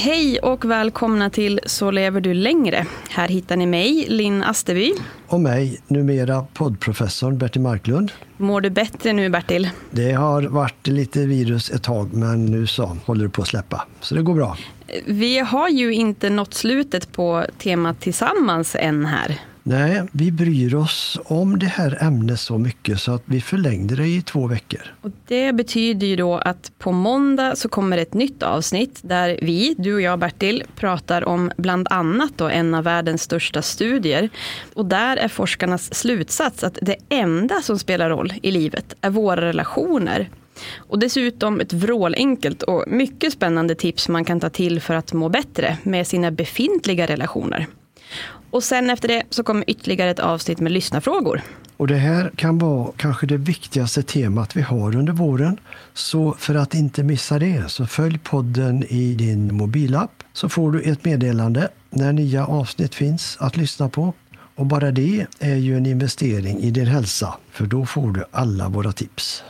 Hej och välkomna till Så lever du längre. Här hittar ni mig, Linn Asterby. Och mig, numera poddprofessorn Bertil Marklund. Mår du bättre nu Bertil? Det har varit lite virus ett tag, men nu så håller det på att släppa. Så det går bra. Vi har ju inte nått slutet på temat tillsammans än här. Nej, vi bryr oss om det här ämnet så mycket så att vi förlängde det i två veckor. Och det betyder ju då att på måndag så kommer ett nytt avsnitt där vi, du och jag Bertil, pratar om bland annat då en av världens största studier. Och där är forskarnas slutsats att det enda som spelar roll i livet är våra relationer. Och dessutom ett vrålenkelt och mycket spännande tips man kan ta till för att må bättre med sina befintliga relationer. Och sen efter det så kommer ytterligare ett avsnitt med lyssnarfrågor. Och det här kan vara kanske det viktigaste temat vi har under våren. Så för att inte missa det så följ podden i din mobilapp så får du ett meddelande när nya avsnitt finns att lyssna på. Och bara det är ju en investering i din hälsa för då får du alla våra tips.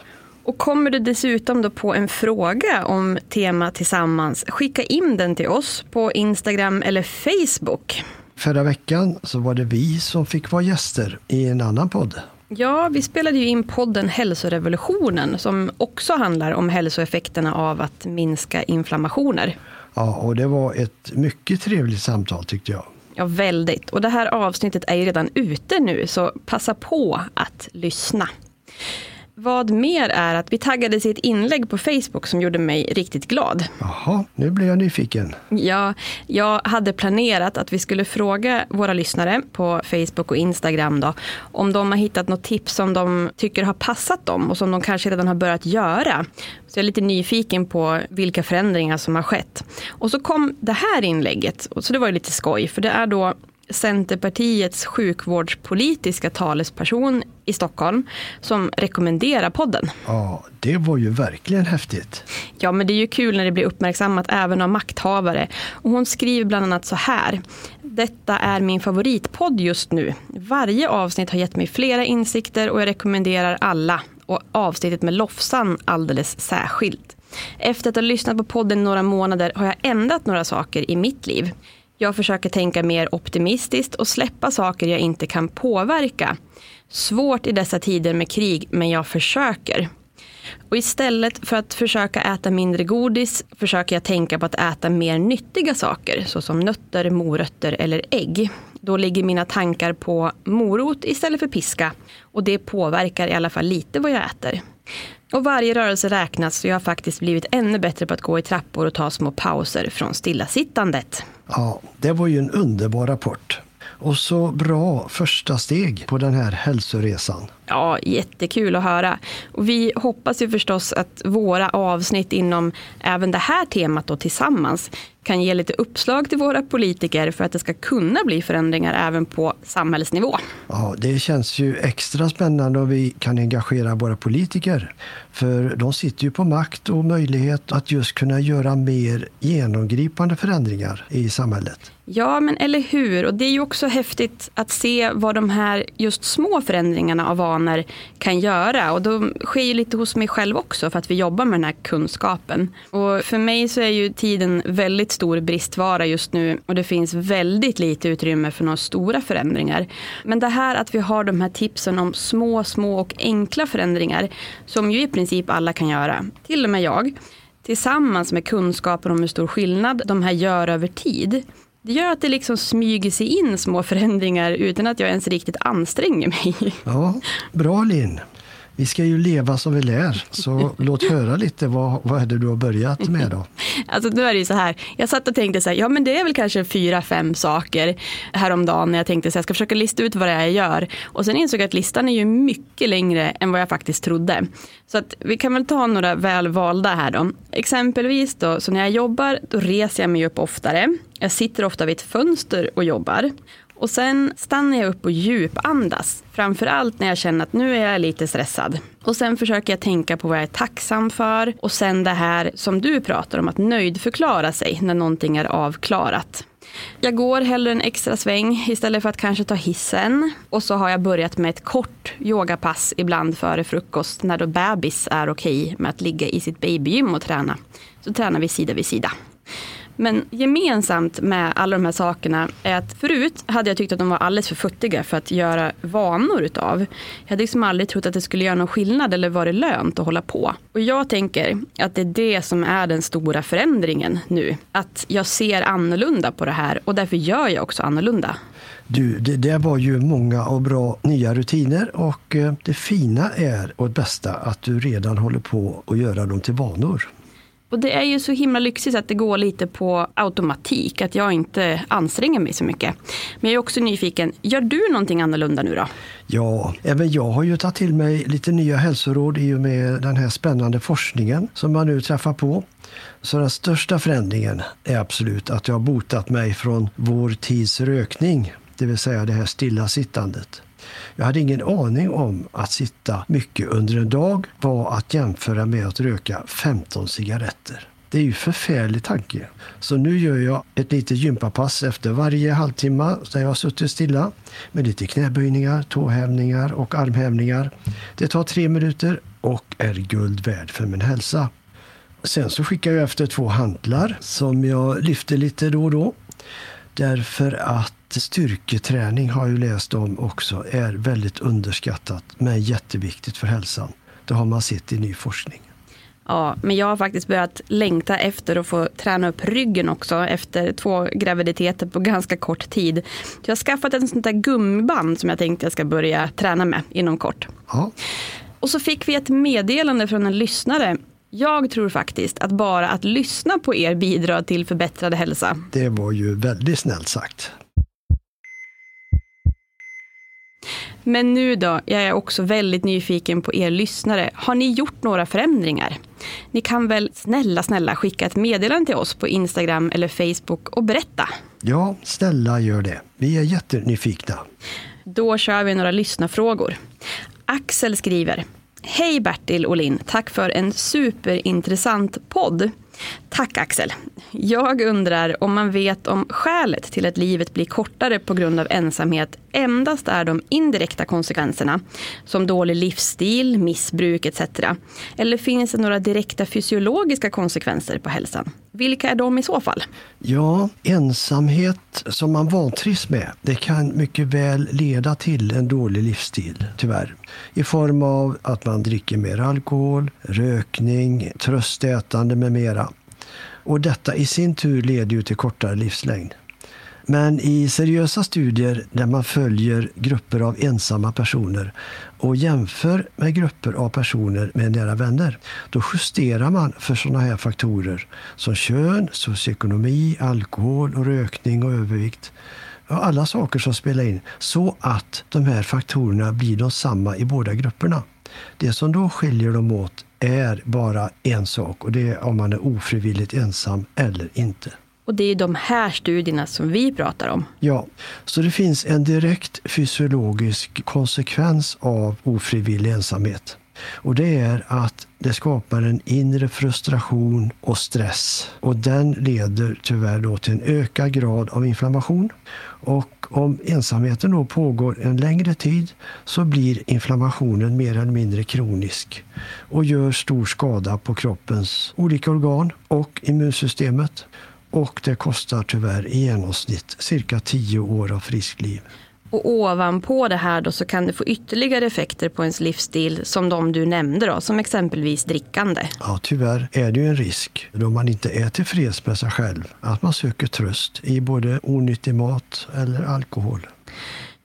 Och kommer du dessutom då på en fråga om tema tillsammans, skicka in den till oss på Instagram eller Facebook. Förra veckan så var det vi som fick vara gäster i en annan podd. Ja, vi spelade ju in podden Hälsorevolutionen som också handlar om hälsoeffekterna av att minska inflammationer. Ja, och det var ett mycket trevligt samtal tyckte jag. Ja, väldigt. Och det här avsnittet är ju redan ute nu, så passa på att lyssna. Vad mer är att vi taggades i ett inlägg på Facebook som gjorde mig riktigt glad. Jaha, nu blir jag nyfiken. Ja, jag hade planerat att vi skulle fråga våra lyssnare på Facebook och Instagram då, om de har hittat något tips som de tycker har passat dem och som de kanske redan har börjat göra. Så jag är lite nyfiken på vilka förändringar som har skett. Och så kom det här inlägget, så det var ju lite skoj, för det är då Centerpartiets sjukvårdspolitiska talesperson i Stockholm som rekommenderar podden. Ja, det var ju verkligen häftigt. Ja, men det är ju kul när det blir uppmärksammat även av makthavare. Och hon skriver bland annat så här. Detta är min favoritpodd just nu. Varje avsnitt har gett mig flera insikter och jag rekommenderar alla. Och avsnittet med Lofsan alldeles särskilt. Efter att ha lyssnat på podden några månader har jag ändrat några saker i mitt liv. Jag försöker tänka mer optimistiskt och släppa saker jag inte kan påverka. Svårt i dessa tider med krig, men jag försöker. Och istället för att försöka äta mindre godis försöker jag tänka på att äta mer nyttiga saker såsom nötter, morötter eller ägg. då ligger mina tankar på morot istället för piska. Och det påverkar i alla fall lite vad jag äter. Och varje rörelse räknas så jag har faktiskt blivit ännu bättre på att gå i trappor och ta små pauser från stillasittandet. Ja, det var ju en underbar rapport. Och så bra första steg på den här hälsoresan. Ja, jättekul att höra. Och vi hoppas ju förstås att våra avsnitt inom även det här temat då tillsammans kan ge lite uppslag till våra politiker för att det ska kunna bli förändringar även på samhällsnivå. Ja, det känns ju extra spännande om vi kan engagera våra politiker. För de sitter ju på makt och möjlighet att just kunna göra mer genomgripande förändringar i samhället. Ja, men eller hur? Och det är ju också häftigt att se vad de här just små förändringarna av vanor kan göra. Och de sker ju lite hos mig själv också för att vi jobbar med den här kunskapen. Och för mig så är ju tiden väldigt stor bristvara just nu och det finns väldigt lite utrymme för några stora förändringar. Men det här att vi har de här tipsen om små, små och enkla förändringar som ju i princip alla kan göra, till och med jag, tillsammans med kunskapen om hur stor skillnad de här gör över tid det gör att det liksom smyger sig in små förändringar utan att jag ens riktigt anstränger mig. Ja, bra Linn. Vi ska ju leva som vi lär, så låt höra lite vad, vad är det du har börjat med då? Alltså nu är det ju så här, jag satt och tänkte så här, ja men det är väl kanske fyra, fem saker häromdagen när jag tänkte så här, jag ska försöka lista ut vad det är jag gör. Och sen insåg jag att listan är ju mycket längre än vad jag faktiskt trodde. Så att vi kan väl ta några väl valda här då. Exempelvis då, så när jag jobbar, då reser jag mig upp oftare. Jag sitter ofta vid ett fönster och jobbar. Och sen stannar jag upp och djupandas. Framförallt när jag känner att nu är jag lite stressad. Och sen försöker jag tänka på vad jag är tacksam för. Och sen det här som du pratar om, att nöjdförklara sig när någonting är avklarat. Jag går hellre en extra sväng istället för att kanske ta hissen. Och så har jag börjat med ett kort yogapass ibland före frukost när då bebis är okej med att ligga i sitt babygym och träna. Så tränar vi sida vid sida. Men gemensamt med alla de här sakerna är att förut hade jag tyckt att de var alldeles för futtiga för att göra vanor utav. Jag hade liksom aldrig trott att det skulle göra någon skillnad eller vara lönt att hålla på. Och jag tänker att det är det som är den stora förändringen nu. Att jag ser annorlunda på det här och därför gör jag också annorlunda. Du, det där var ju många och bra nya rutiner och eh, det fina är och det bästa att du redan håller på att göra dem till vanor. Och det är ju så himla lyxigt att det går lite på automatik, att jag inte anstränger mig så mycket. Men jag är också nyfiken, gör du någonting annorlunda nu då? Ja, även jag har ju tagit till mig lite nya hälsoråd i och med den här spännande forskningen som man nu träffar på. Så den största förändringen är absolut att jag har botat mig från vår tids rökning, det vill säga det här stillasittandet. Jag hade ingen aning om att sitta mycket under en dag var att jämföra med att röka 15 cigaretter. Det är ju förfärlig tanke. Så nu gör jag ett litet gympapass efter varje halvtimme där jag har suttit stilla med lite knäböjningar, tåhävningar och armhävningar. Det tar tre minuter och är guld värd för min hälsa. Sen så skickar jag efter två hantlar som jag lyfter lite då och då. Därför att styrketräning har jag läst om också är väldigt underskattat men jätteviktigt för hälsan. Det har man sett i ny forskning. Ja, men jag har faktiskt börjat längta efter att få träna upp ryggen också efter två graviditeter på ganska kort tid. Jag har skaffat en sånt där gummiband som jag tänkte jag ska börja träna med inom kort. Ja. Och så fick vi ett meddelande från en lyssnare jag tror faktiskt att bara att lyssna på er bidrar till förbättrad hälsa. Det var ju väldigt snällt sagt. Men nu då, jag är också väldigt nyfiken på er lyssnare. Har ni gjort några förändringar? Ni kan väl snälla, snälla skicka ett meddelande till oss på Instagram eller Facebook och berätta. Ja, snälla gör det. Vi är jättenyfikna. Då kör vi några lyssnarfrågor. Axel skriver Hej Bertil och Linn, tack för en superintressant podd. Tack Axel. Jag undrar om man vet om skälet till att livet blir kortare på grund av ensamhet endast är de indirekta konsekvenserna, som dålig livsstil, missbruk etc. Eller finns det några direkta fysiologiska konsekvenser på hälsan? Vilka är de i så fall? Ja, ensamhet som man vantrivs med, det kan mycket väl leda till en dålig livsstil, tyvärr. I form av att man dricker mer alkohol, rökning, tröstätande med mera. Och detta i sin tur leder ju till kortare livslängd. Men i seriösa studier där man följer grupper av ensamma personer och jämför med grupper av personer med nära vänner, då justerar man för sådana här faktorer som kön, socioekonomi, alkohol och rökning och övervikt. Alla saker som spelar in, så att de här faktorerna blir de samma i båda grupperna. Det som då skiljer dem åt är bara en sak och det är om man är ofrivilligt ensam eller inte. Och det är de här studierna som vi pratar om. Ja, så det finns en direkt fysiologisk konsekvens av ofrivillig ensamhet. Och det är att det skapar en inre frustration och stress. Och den leder tyvärr då till en ökad grad av inflammation. Och om ensamheten då pågår en längre tid så blir inflammationen mer eller mindre kronisk och gör stor skada på kroppens olika organ och immunsystemet. Och det kostar tyvärr i genomsnitt cirka tio år av friskt liv. Och ovanpå det här då så kan det få ytterligare effekter på ens livsstil som de du nämnde då, som exempelvis drickande. Ja, tyvärr är det ju en risk då man inte är tillfreds med sig själv att man söker tröst i både onyttig mat eller alkohol.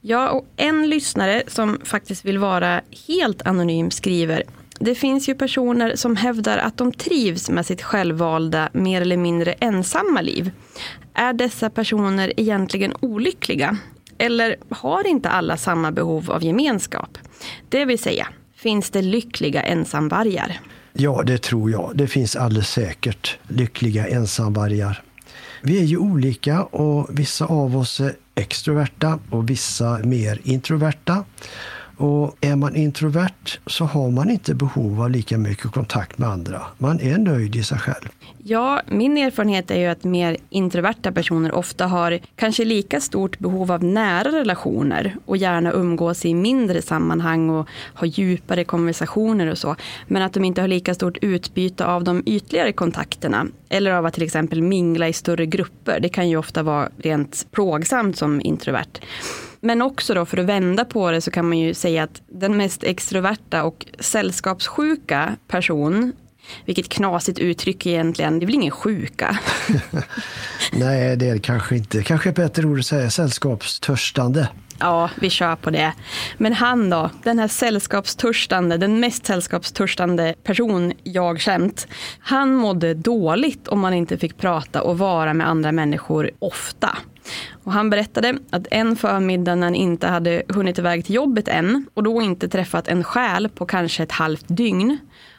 Ja, och en lyssnare som faktiskt vill vara helt anonym skriver det finns ju personer som hävdar att de trivs med sitt självvalda, mer eller mindre ensamma liv. Är dessa personer egentligen olyckliga? Eller har inte alla samma behov av gemenskap? Det vill säga, finns det lyckliga ensamvargar? Ja, det tror jag. Det finns alldeles säkert lyckliga ensamvargar. Vi är ju olika och vissa av oss är extroverta och vissa mer introverta. Och är man introvert så har man inte behov av lika mycket kontakt med andra. Man är nöjd i sig själv. Ja, min erfarenhet är ju att mer introverta personer ofta har kanske lika stort behov av nära relationer och gärna umgås i mindre sammanhang och ha djupare konversationer och så. Men att de inte har lika stort utbyte av de ytligare kontakterna eller av att till exempel mingla i större grupper. Det kan ju ofta vara rent plågsamt som introvert. Men också då för att vända på det så kan man ju säga att den mest extroverta och sällskapssjuka person vilket knasigt uttryck egentligen, det är väl ingen sjuka? Nej, det är det kanske inte. Kanske ett bättre ord att säga sällskapstörstande. Ja, vi kör på det. Men han då, den här sällskapstörstande, den mest sällskapstörstande person jag känt. Han mådde dåligt om man inte fick prata och vara med andra människor ofta. Och han berättade att en förmiddag när han inte hade hunnit iväg till jobbet än och då inte träffat en själ på kanske ett halvt dygn.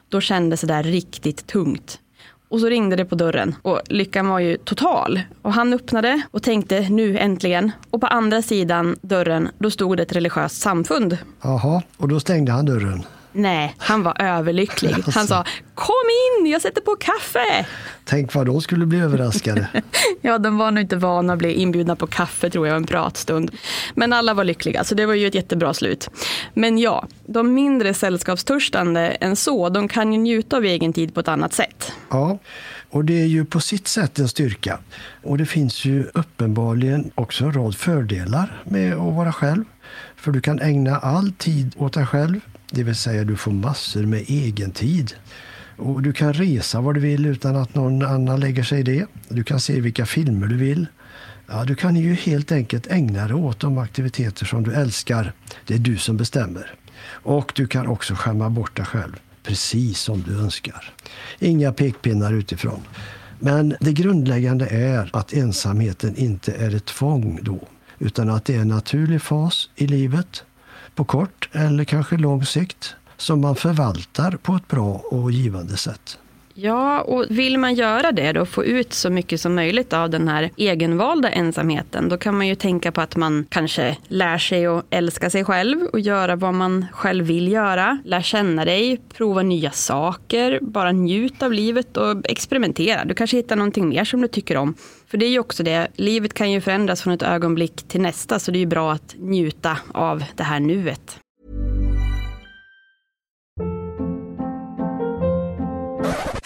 Då kändes det där riktigt tungt. Och så ringde det på dörren och lyckan var ju total. Och han öppnade och tänkte nu äntligen. Och på andra sidan dörren då stod det ett religiöst samfund. Jaha, och då stängde han dörren. Nej, han var överlycklig. Han sa Kom in, jag sätter på kaffe. Tänk vad de skulle bli överraskade. ja, de var nog inte vana att bli inbjudna på kaffe tror jag, en pratstund. Men alla var lyckliga, så det var ju ett jättebra slut. Men ja, de mindre sällskapstörstande än så, de kan ju njuta av egen tid på ett annat sätt. Ja, och det är ju på sitt sätt en styrka. Och det finns ju uppenbarligen också en rad fördelar med att vara själv. För du kan ägna all tid åt dig själv det vill säga du får massor med egen tid. Och du kan resa var du vill utan att någon annan lägger sig i det. Du kan se vilka filmer du vill. Ja, du kan ju helt enkelt ägna dig åt de aktiviteter som du älskar. Det är du som bestämmer. Och du kan också skämma bort dig själv, precis som du önskar. Inga pekpinnar utifrån. Men det grundläggande är att ensamheten inte är ett tvång då, utan att det är en naturlig fas i livet på kort eller kanske lång sikt som man förvaltar på ett bra och givande sätt. Ja, och vill man göra det då, få ut så mycket som möjligt av den här egenvalda ensamheten, då kan man ju tänka på att man kanske lär sig att älska sig själv och göra vad man själv vill göra. Lär känna dig, prova nya saker, bara njut av livet och experimentera. Du kanske hittar någonting mer som du tycker om. För det är ju också det, livet kan ju förändras från ett ögonblick till nästa, så det är ju bra att njuta av det här nuet.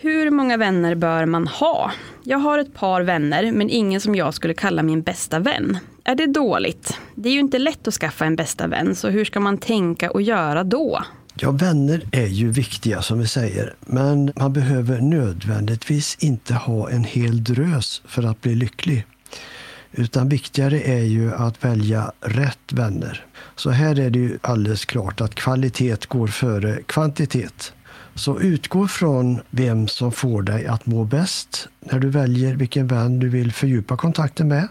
hur många vänner bör man ha? Jag har ett par vänner, men ingen som jag skulle kalla min bästa vän. Är det dåligt? Det är ju inte lätt att skaffa en bästa vän, så hur ska man tänka och göra då? Ja, vänner är ju viktiga som vi säger, men man behöver nödvändigtvis inte ha en hel drös för att bli lycklig. Utan viktigare är ju att välja rätt vänner. Så här är det ju alldeles klart att kvalitet går före kvantitet. Så utgå från vem som får dig att må bäst när du väljer vilken vän du vill fördjupa kontakten med.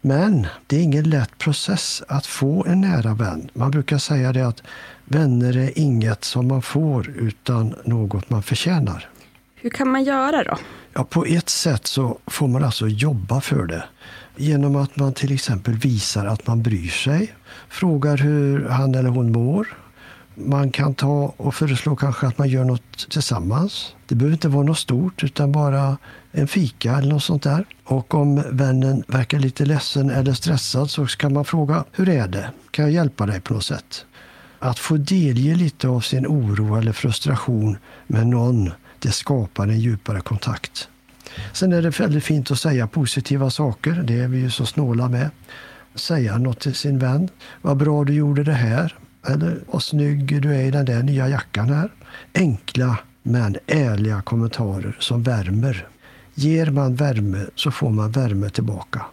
Men det är ingen lätt process att få en nära vän. Man brukar säga det att vänner är inget som man får utan något man förtjänar. Hur kan man göra då? Ja, på ett sätt så får man alltså jobba för det. Genom att man till exempel visar att man bryr sig, frågar hur han eller hon mår, man kan ta och föreslå kanske att man gör något tillsammans. Det behöver inte vara något stort utan bara en fika eller något sånt där. Och om vännen verkar lite ledsen eller stressad så kan man fråga hur är det? Kan jag hjälpa dig på något sätt? Att få delge lite av sin oro eller frustration med någon, det skapar en djupare kontakt. Sen är det väldigt fint att säga positiva saker. Det är vi ju så snåla med. Säga något till sin vän. Vad bra du gjorde det här. Eller vad snygg du är i den där nya jackan här. Enkla men ärliga kommentarer som värmer. Ger man värme så får man värme tillbaka.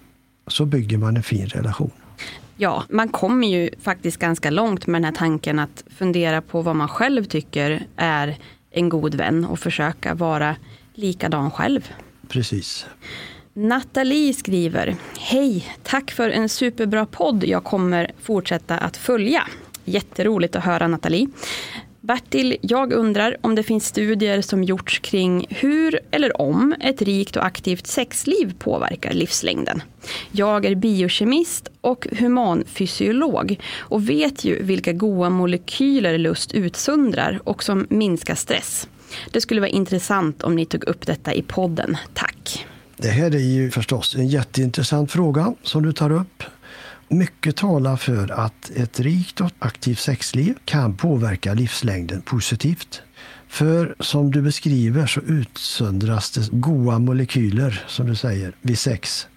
Så bygger man en fin relation. Ja, man kommer ju faktiskt ganska långt med den här tanken att fundera på vad man själv tycker är en god vän och försöka vara likadan själv. Precis. Nathalie skriver, Hej, tack för en superbra podd jag kommer fortsätta att följa. Jätteroligt att höra Nathalie. Bertil, jag undrar om det finns studier som gjorts kring hur eller om ett rikt och aktivt sexliv påverkar livslängden. Jag är biokemist och humanfysiolog och vet ju vilka goda molekyler lust utsöndrar och som minskar stress. Det skulle vara intressant om ni tog upp detta i podden. Tack. Det här är ju förstås en jätteintressant fråga som du tar upp. Mycket talar för att ett rikt och aktivt sexliv kan påverka livslängden positivt. För som du beskriver så utsöndras det goa molekyler, som du säger, vid sex.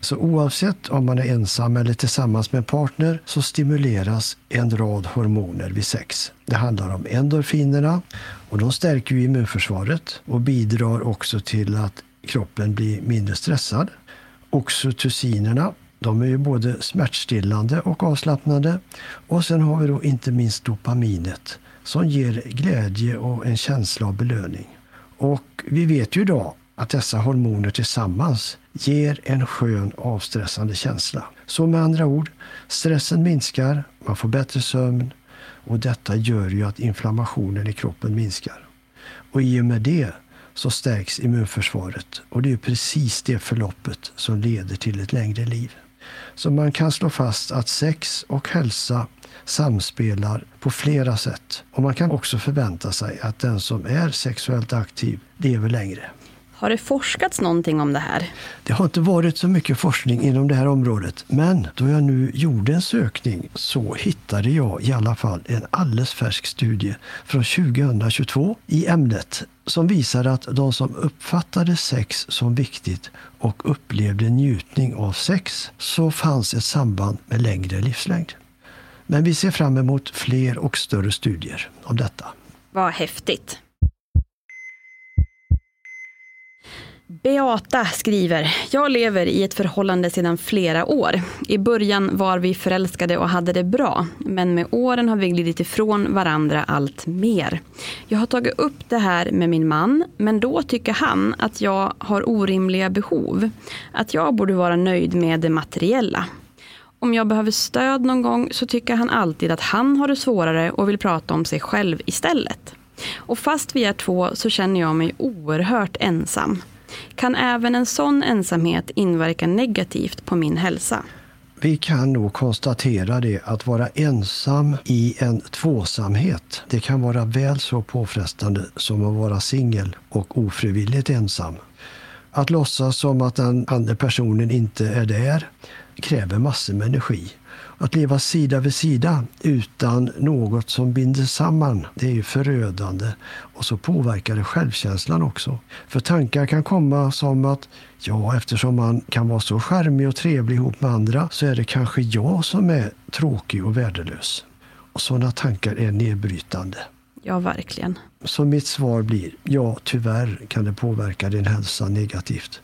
Så oavsett om man är ensam eller tillsammans med en partner så stimuleras en rad hormoner vid sex. Det handlar om endorfinerna och de stärker immunförsvaret och bidrar också till att kroppen blir mindre stressad. oxytocinerna. De är ju både smärtstillande och avslappnande. Och sen har vi då inte minst dopaminet som ger glädje och en känsla av belöning. Och vi vet ju idag att dessa hormoner tillsammans ger en skön avstressande känsla. Så med andra ord, stressen minskar, man får bättre sömn och detta gör ju att inflammationen i kroppen minskar. Och i och med det så stärks immunförsvaret och det är precis det förloppet som leder till ett längre liv. Så man kan slå fast att sex och hälsa samspelar på flera sätt. Och man kan också förvänta sig att den som är sexuellt aktiv lever längre. Har det forskats någonting om det här? Det har inte varit så mycket forskning inom det här området. Men då jag nu gjorde en sökning så hittade jag i alla fall en alldeles färsk studie från 2022 i ämnet som visar att de som uppfattade sex som viktigt och upplevde njutning av sex så fanns ett samband med längre livslängd. Men vi ser fram emot fler och större studier om detta. Vad häftigt. Beata skriver, jag lever i ett förhållande sedan flera år. I början var vi förälskade och hade det bra, men med åren har vi glidit ifrån varandra allt mer. Jag har tagit upp det här med min man, men då tycker han att jag har orimliga behov. Att jag borde vara nöjd med det materiella. Om jag behöver stöd någon gång så tycker han alltid att han har det svårare och vill prata om sig själv istället. Och fast vi är två så känner jag mig oerhört ensam. Kan även en sån ensamhet inverka negativt på min hälsa? Vi kan nog konstatera det att vara ensam i en tvåsamhet, det kan vara väl så påfrestande som att vara singel och ofrivilligt ensam. Att låtsas som att den andra personen inte är där kräver massor med energi. Att leva sida vid sida utan något som binder samman, det är förödande. Och så påverkar det självkänslan också. För tankar kan komma som att ja, eftersom man kan vara så skärmig och trevlig ihop med andra så är det kanske jag som är tråkig och värdelös. Och sådana tankar är nedbrytande. Ja, verkligen. Så mitt svar blir ja, tyvärr kan det påverka din hälsa negativt.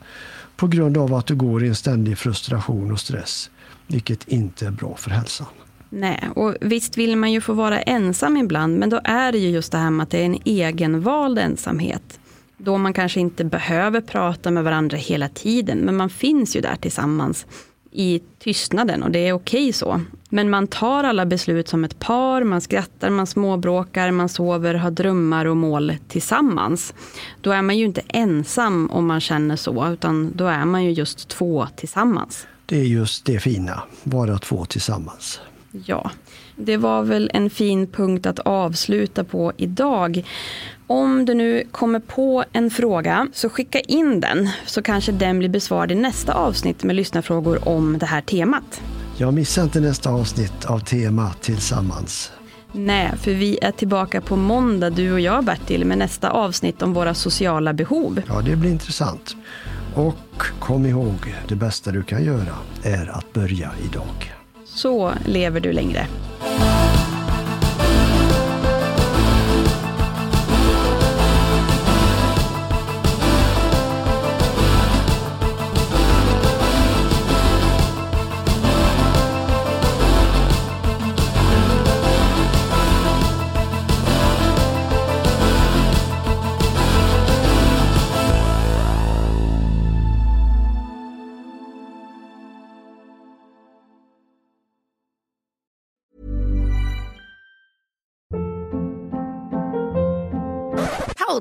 På grund av att du går i en ständig frustration och stress vilket inte är bra för hälsan. Nej, och visst vill man ju få vara ensam ibland, men då är det ju just det här med att det är en egenvald ensamhet. Då man kanske inte behöver prata med varandra hela tiden, men man finns ju där tillsammans i tystnaden och det är okej så. Men man tar alla beslut som ett par, man skrattar, man småbråkar, man sover, har drömmar och mål tillsammans. Då är man ju inte ensam om man känner så, utan då är man ju just två tillsammans det är just det fina, vara två tillsammans. Ja, det var väl en fin punkt att avsluta på idag. Om du nu kommer på en fråga så skicka in den så kanske den blir besvarad i nästa avsnitt med lyssnarfrågor om det här temat. Jag missar inte nästa avsnitt av Tema Tillsammans. Nej, för vi är tillbaka på måndag du och jag Bertil med nästa avsnitt om våra sociala behov. Ja, det blir intressant. Och kom ihåg, det bästa du kan göra är att börja idag. Så lever du längre.